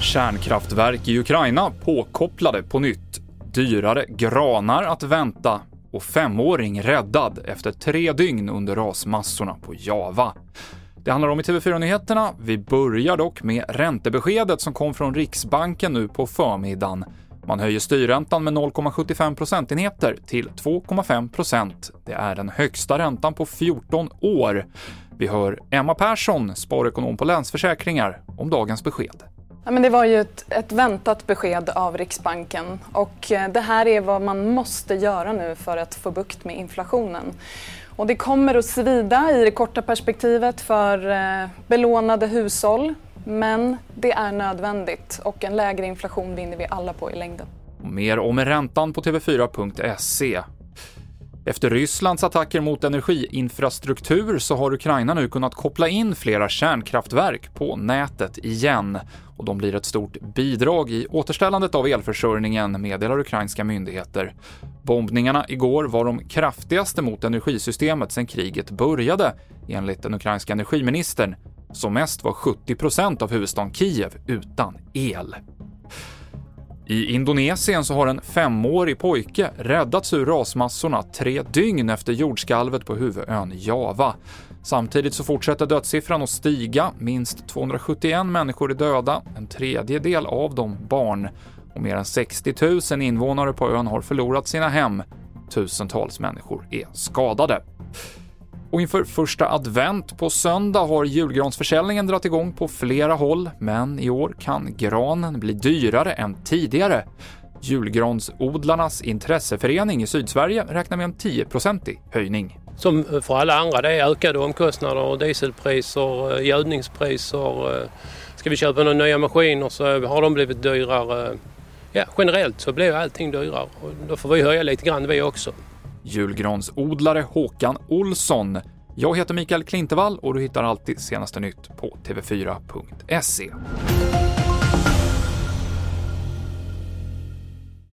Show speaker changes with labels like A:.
A: Kärnkraftverk i Ukraina påkopplade på nytt. Dyrare granar att vänta och femåring räddad efter tre dygn under rasmassorna på Java. Det handlar om i TV4-nyheterna. Vi börjar dock med räntebeskedet som kom från Riksbanken nu på förmiddagen. Man höjer styrräntan med 0,75 procentenheter till 2,5 procent. Det är den högsta räntan på 14 år. Vi hör Emma Persson, sparekonom på Länsförsäkringar, om dagens besked.
B: Ja, men det var ju ett, ett, väntat besked av Riksbanken och eh, det här är vad man måste göra nu för att få bukt med inflationen. Och det kommer att svida i det korta perspektivet för eh, belånade hushåll men det är nödvändigt och en lägre inflation vinner vi alla på i längden.
A: Mer om räntan på TV4.se. Efter Rysslands attacker mot energiinfrastruktur så har Ukraina nu kunnat koppla in flera kärnkraftverk på nätet igen och de blir ett stort bidrag i återställandet av elförsörjningen, meddelar ukrainska myndigheter. Bombningarna igår var de kraftigaste mot energisystemet sedan kriget började, enligt den ukrainska energiministern. Som mest var 70 procent av huvudstaden Kiev utan el. I Indonesien så har en femårig pojke räddats ur rasmassorna tre dygn efter jordskalvet på huvudön Java. Samtidigt så fortsätter dödssiffran att stiga. Minst 271 människor är döda, en tredjedel av dem barn. Och mer än 60 000 invånare på ön har förlorat sina hem. Tusentals människor är skadade. Och inför första advent på söndag har julgransförsäljningen dragit igång på flera håll, men i år kan granen bli dyrare än tidigare. Julgransodlarnas intresseförening i Sydsverige räknar med en 10-procentig höjning.
C: Som för alla andra, det är ökade omkostnader, dieselpriser, eh, gödningspriser. Eh, ska vi köpa några nya maskiner så har de blivit dyrare. Ja, generellt så blir allting dyrare och då får vi höja lite grann vi också
A: julgransodlare Håkan Olsson. Jag heter Mikael Klintevall och du hittar alltid senaste nytt på tv4.se.